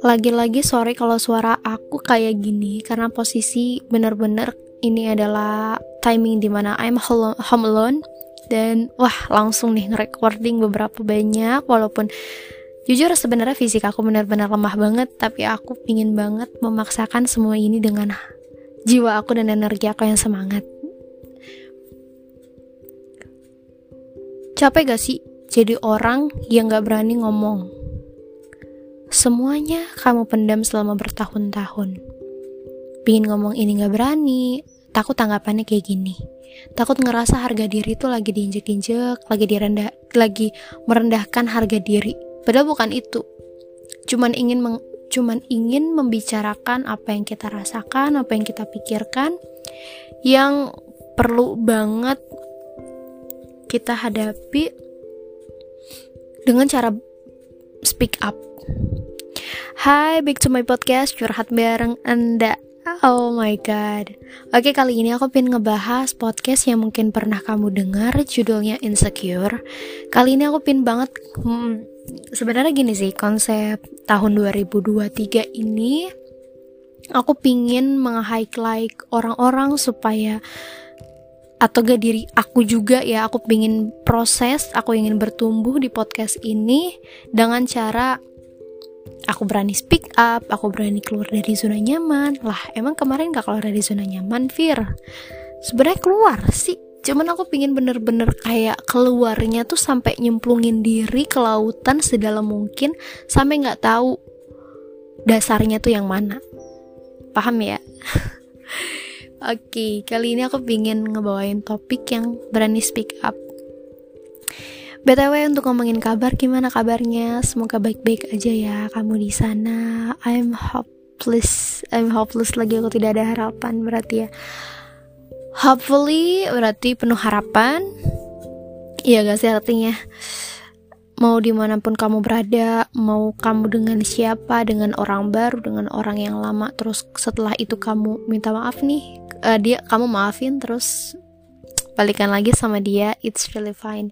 Lagi-lagi sorry kalau suara aku kayak gini karena posisi bener-bener ini adalah timing di mana I'm home alone. Dan wah langsung nih nge-recording beberapa banyak walaupun jujur sebenarnya fisik aku benar-benar lemah banget tapi aku pingin banget memaksakan semua ini dengan jiwa aku dan energi aku yang semangat capek gak sih jadi orang yang gak berani ngomong Semuanya kamu pendam selama bertahun-tahun. Pingin ngomong ini gak berani, takut tanggapannya kayak gini. Takut ngerasa harga diri itu lagi diinjek-injek, lagi direndah, lagi merendahkan harga diri. Padahal bukan itu. Cuman ingin meng, cuman ingin membicarakan apa yang kita rasakan, apa yang kita pikirkan, yang perlu banget kita hadapi dengan cara speak up. Hai, back to my podcast Curhat bareng Anda. Oh my god. Oke, kali ini aku pengen ngebahas podcast yang mungkin pernah kamu dengar Judulnya Insecure. Kali ini aku pengen banget hmm, Sebenarnya gini sih, konsep tahun 2023 ini Aku pingin meng-highlight orang-orang supaya atau gak diri aku juga ya aku pingin proses aku ingin bertumbuh di podcast ini dengan cara aku berani speak up, aku berani keluar dari zona nyaman. Lah, emang kemarin gak keluar dari zona nyaman, Fir? Sebenarnya keluar sih, cuman aku pingin bener-bener kayak keluarnya tuh sampai nyemplungin diri ke lautan sedalam mungkin sampai nggak tahu dasarnya tuh yang mana. Paham ya? Oke, okay, kali ini aku pingin ngebawain topik yang berani speak up BTW untuk ngomongin kabar gimana kabarnya? Semoga baik-baik aja ya kamu di sana. I'm hopeless. I'm hopeless lagi aku tidak ada harapan berarti ya. Hopefully berarti penuh harapan. Iya gak sih artinya? Mau di mana pun kamu berada, mau kamu dengan siapa, dengan orang baru, dengan orang yang lama, terus setelah itu kamu minta maaf nih, uh, dia kamu maafin, terus balikan lagi sama dia, it's really fine.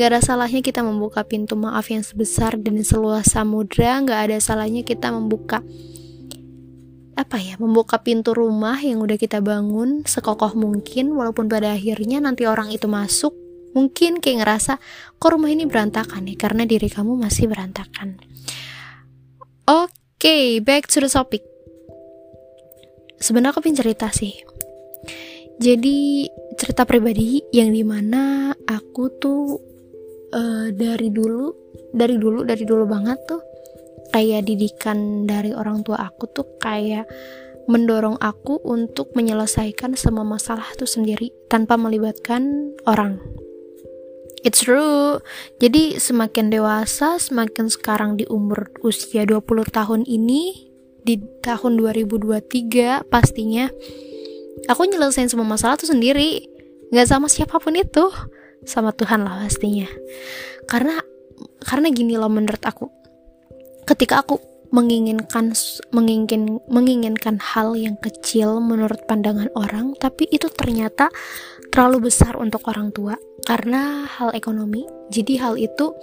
Gak ada salahnya kita membuka pintu maaf yang sebesar dan seluas samudra, gak ada salahnya kita membuka apa ya, membuka pintu rumah yang udah kita bangun sekokoh mungkin, walaupun pada akhirnya nanti orang itu masuk, mungkin kayak ngerasa, kok rumah ini berantakan ya, karena diri kamu masih berantakan. Oke, okay, back to the topic. Sebenarnya aku pengen cerita sih. Jadi cerita pribadi yang di mana aku tuh uh, dari dulu dari dulu dari dulu banget tuh kayak didikan dari orang tua aku tuh kayak mendorong aku untuk menyelesaikan semua masalah tuh sendiri tanpa melibatkan orang. It's true. Jadi semakin dewasa, semakin sekarang di umur usia 20 tahun ini di tahun 2023 pastinya aku nyelesain semua masalah tuh sendiri. Nggak sama siapa pun itu. Sama Tuhan lah pastinya. Karena karena gini loh menurut aku. Ketika aku menginginkan menginginkan menginginkan hal yang kecil menurut pandangan orang tapi itu ternyata terlalu besar untuk orang tua karena hal ekonomi. Jadi hal itu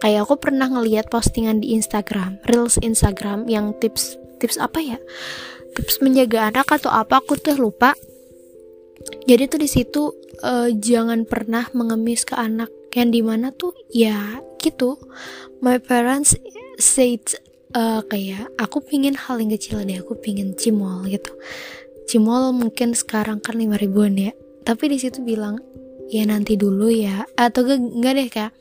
kayak aku pernah ngeliat postingan di Instagram reels Instagram yang tips tips apa ya? Tips menjaga anak atau apa aku tuh lupa. Jadi tuh di situ uh, jangan pernah mengemis ke anak. Yang di mana tuh ya gitu. My parents said uh, kayak aku pingin hal yang kecil deh aku pingin cimol gitu. Cimol mungkin sekarang kan lima ribuan ya tapi di situ bilang ya nanti dulu ya. Atau enggak deh kak.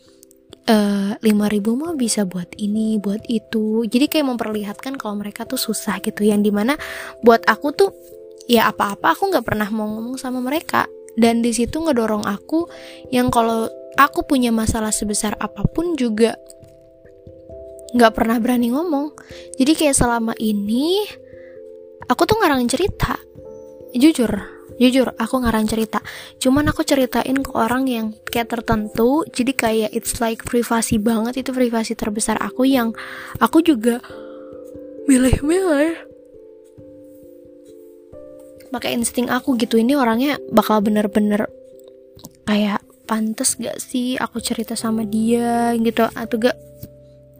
Eh, lima ribu mah bisa buat ini buat itu. Jadi kayak memperlihatkan kalau mereka tuh susah gitu. Yang di mana buat aku tuh ya apa-apa aku nggak pernah mau ngomong sama mereka. Dan di situ ngedorong aku yang kalau aku punya masalah sebesar apa pun juga nggak pernah berani ngomong. Jadi kayak selama ini aku tuh ngarang cerita. Jujur jujur aku ngarang cerita. Cuman aku ceritain ke orang yang kayak tertentu jadi kayak it's like privasi banget itu privasi terbesar aku yang aku juga milih-milih. Pakai insting aku gitu ini orangnya bakal bener-bener kayak pantas gak sih aku cerita sama dia gitu atau gak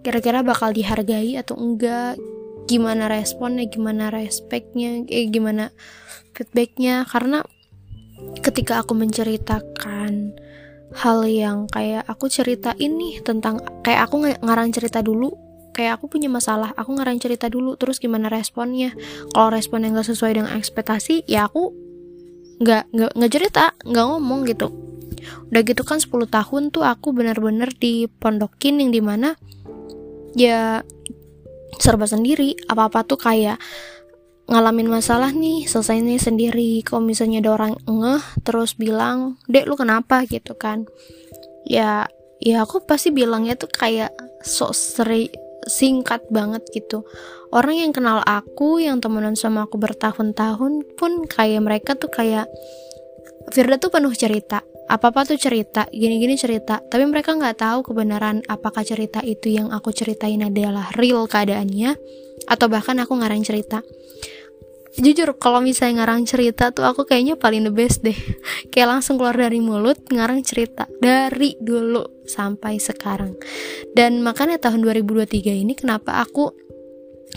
kira-kira bakal dihargai atau enggak gimana responnya gimana respectnya eh gimana feedbacknya. Karena ketika aku menceritakan hal yang kayak aku cerita ini tentang kayak aku ngarang cerita dulu kayak aku punya masalah aku ngarang cerita dulu terus gimana responnya. Kalau responnya nggak sesuai dengan ekspektasi ya aku nggak nggak nggak cerita nggak ngomong gitu. Udah gitu kan 10 tahun tuh aku bener-bener pondokin yang di mana ya serba sendiri apa-apa tuh kayak ngalamin masalah nih selesai nih sendiri. Kalau misalnya ada orang ngeh terus bilang dek lu kenapa? gitu kan. Ya ya aku pasti bilangnya tuh kayak sok seri singkat banget gitu. Orang yang kenal aku yang temenan sama aku bertahun-tahun pun kayak mereka tuh kayak Firda tuh penuh cerita apa-apa tuh cerita gini-gini cerita. Tapi mereka nggak tahu kebenaran apakah cerita itu yang aku ceritain adalah real keadaannya atau bahkan aku ngarang cerita. Jujur kalau misalnya ngarang cerita tuh aku kayaknya paling the best deh. Kayak langsung keluar dari mulut ngarang cerita dari dulu sampai sekarang. Dan makanya tahun 2023 ini kenapa aku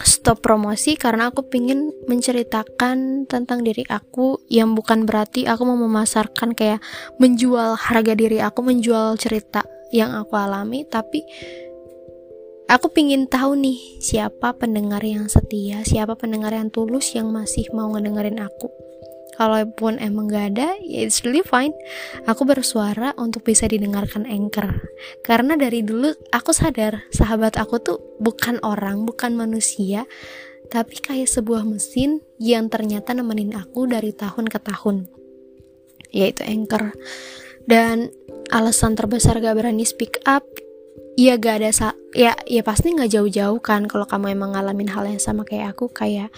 stop promosi karena aku pingin menceritakan tentang diri aku yang bukan berarti aku mau memasarkan kayak menjual harga diri aku menjual cerita yang aku alami tapi Aku pingin tahu nih siapa pendengar yang setia, siapa pendengar yang tulus yang masih mau ngedengerin aku. Kalaupun emang gak ada, ya it's really fine. Aku bersuara untuk bisa didengarkan anchor. Karena dari dulu aku sadar sahabat aku tuh bukan orang, bukan manusia, tapi kayak sebuah mesin yang ternyata nemenin aku dari tahun ke tahun. Yaitu anchor. Dan alasan terbesar gak berani speak up Iya gak ada sa ya ya pasti nggak jauh-jauh kan kalau kamu emang ngalamin hal yang sama kayak aku kayak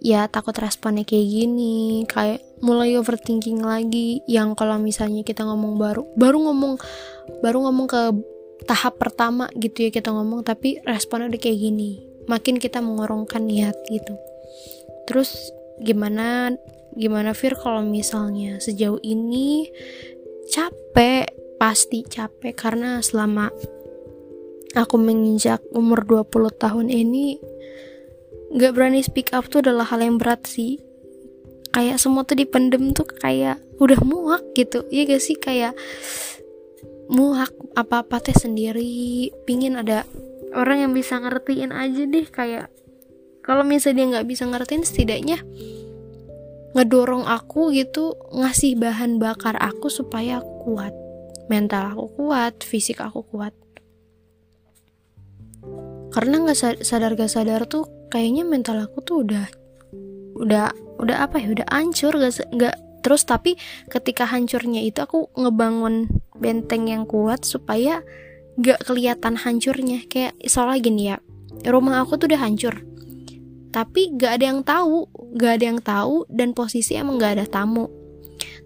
ya takut responnya kayak gini kayak mulai overthinking lagi. Yang kalau misalnya kita ngomong baru baru ngomong baru ngomong ke tahap pertama gitu ya kita ngomong tapi responnya udah kayak gini. Makin kita mengorongkan niat gitu. Terus gimana gimana Fir kalau misalnya sejauh ini capek pasti capek. Karena selama aku menginjak umur 20 tahun ini gak berani speak up tuh adalah hal yang berat sih. Kayak semua tuh dipendem tuh kayak udah muak gitu. Ya gak sih? Kayak muak apa-apa teh sendiri. Pingin ada orang yang bisa ngertiin aja deh kayak kalau misalnya dia nggak bisa ngertiin setidaknya ngedorong aku gitu ngasih bahan bakar aku supaya kuat. Mental aku kuat fisik aku kuat karena nggak sadar gak sadar tuh kayaknya mental aku tuh udah udah udah apa ya udah hancur gak nggak terus tapi ketika hancurnya itu aku ngebangun benteng yang kuat supaya gak kelihatan hancurnya. Kayak soalnya gini ya rumah aku tuh udah hancur tapi gak ada yang tahu gak ada yang tahu dan posisi emang gak ada tamu.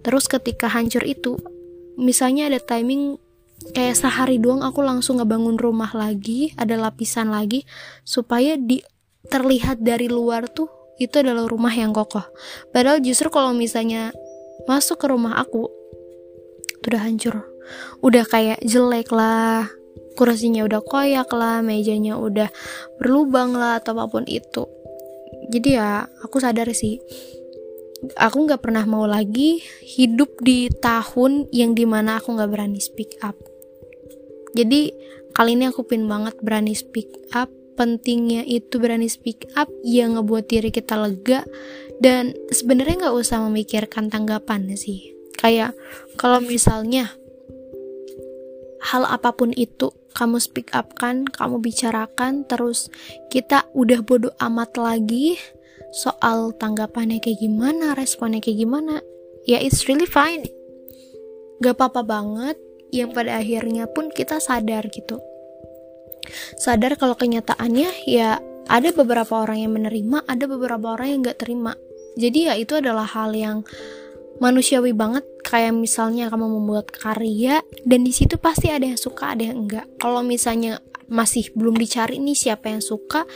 Terus ketika hancur itu misalnya ada timing kayak sehari doang aku langsung ngebangun rumah lagi ada lapisan lagi supaya di terlihat dari luar tuh itu adalah rumah yang kokoh. Padahal justru kalau misalnya masuk ke rumah aku udah hancur. Udah kayak jelek lah kursinya udah koyak lah mejanya udah berlubang lah atau apa pun itu. Jadi ya aku sadar sih aku nggak pernah mau lagi hidup di tahun yang di mana aku nggak berani speak up jadi kali ini aku pin banget berani speak up. Pentingnya itu berani speak up yang ngebuat diri kita lega. Dan sebenarnya nggak usah memikirkan tanggapan sih. Kayak kalau misalnya hal apa pun itu kamu speak up kan kamu bicarakan terus kita udah bodoh amat lagi soal tanggapannya kayak gimana responnya kayak gimana ya it's really fine. Gak apa-apa banget yang pada akhirnya pun kita sadar gitu. Sadar kalau kenyataannya ya ada beberapa orang yang menerima ada beberapa orang yang gak terima. Jadi ya itu adalah hal yang manusiawi banget. Kayak misalnya kamu membuat karya dan di situ pasti ada yang suka ada yang enggak kalau misalnya masih belum dicari nih siapa yang suka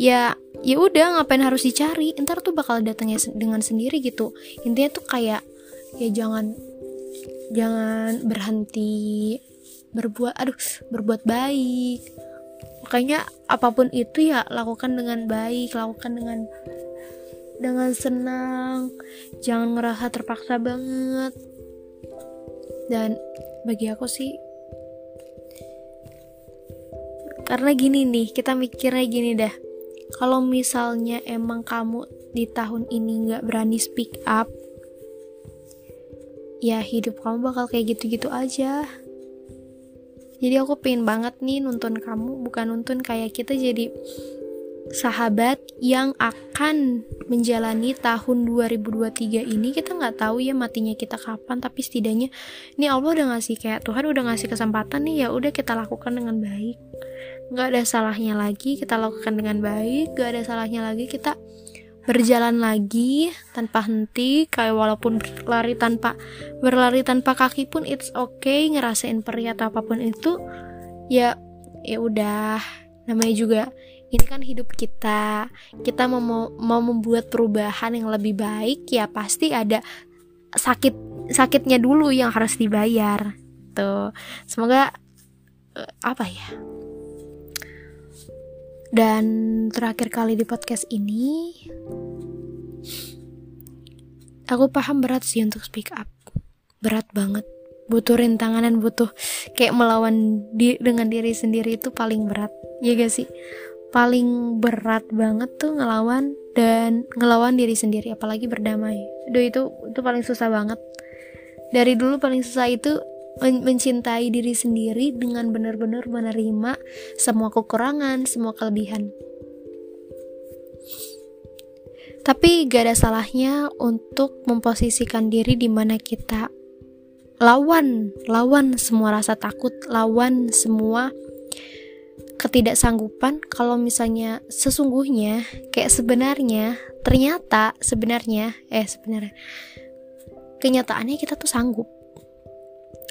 ya ya udah ngapain harus dicari? Ntar tuh bakal datangnya dengan sendiri gitu. Intinya tuh kayak ya jangan jangan berhenti berbuat aduh berbuat baik. Makanya apa pun itu ya lakukan dengan baik lakukan dengan dengan senang. Jangan ngerasa terpaksa banget. Dan bagi aku sih karena gini nih kita mikirnya gini dah. Kalau misalnya emang kamu di tahun ini nggak berani speak up ya hidup kamu bakal kayak gitu-gitu aja. Jadi aku pengen banget nih nonton kamu bukan nonton kayak kita jadi sahabat yang akan menjalani tahun 2023 ini. Kita nggak tahu ya matinya kita kapan tapi setidaknya ini Allah udah ngasih kayak Tuhan udah ngasih kesempatan nih ya udah kita lakukan dengan baik. Nggak ada salahnya lagi kita lakukan dengan baik nggak ada salahnya lagi kita berjalan lagi tanpa henti kayak walaupun berlari tanpa berlari tanpa kaki pun it's okay ngerasain perih atau apa pun itu ya ya udah. Namanya juga ini kan hidup kita. Kita mau mau membuat perubahan yang lebih baik ya pasti ada sakit sakitnya dulu yang harus dibayar. Tuh semoga uh, apa ya dan terakhir kali di podcast ini aku paham berat sih untuk speak up. Berat banget. Butuh rintangan dan butuh kayak melawan di, dengan diri sendiri itu paling berat. Ya gak sih? Paling berat banget tuh ngelawan dan ngelawan diri sendiri apalagi berdamai. Aduh itu itu paling susah banget. Dari dulu paling susah itu men mencintai diri sendiri dengan benar-benar menerima semua kekurangan semua kelebihan. Tapi gak ada salahnya untuk memposisikan diri di mana kita. Lawan lawan semua rasa takut lawan semua ketidaksanggupan. Kalau misalnya sesungguhnya kayak sebenarnya ternyata sebenarnya eh sebenarnya kenyataannya kita tuh sanggup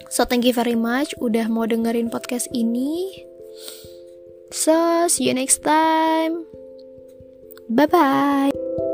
so thank you very much udah mau dengerin podcast ini. So see you next time. Bye bye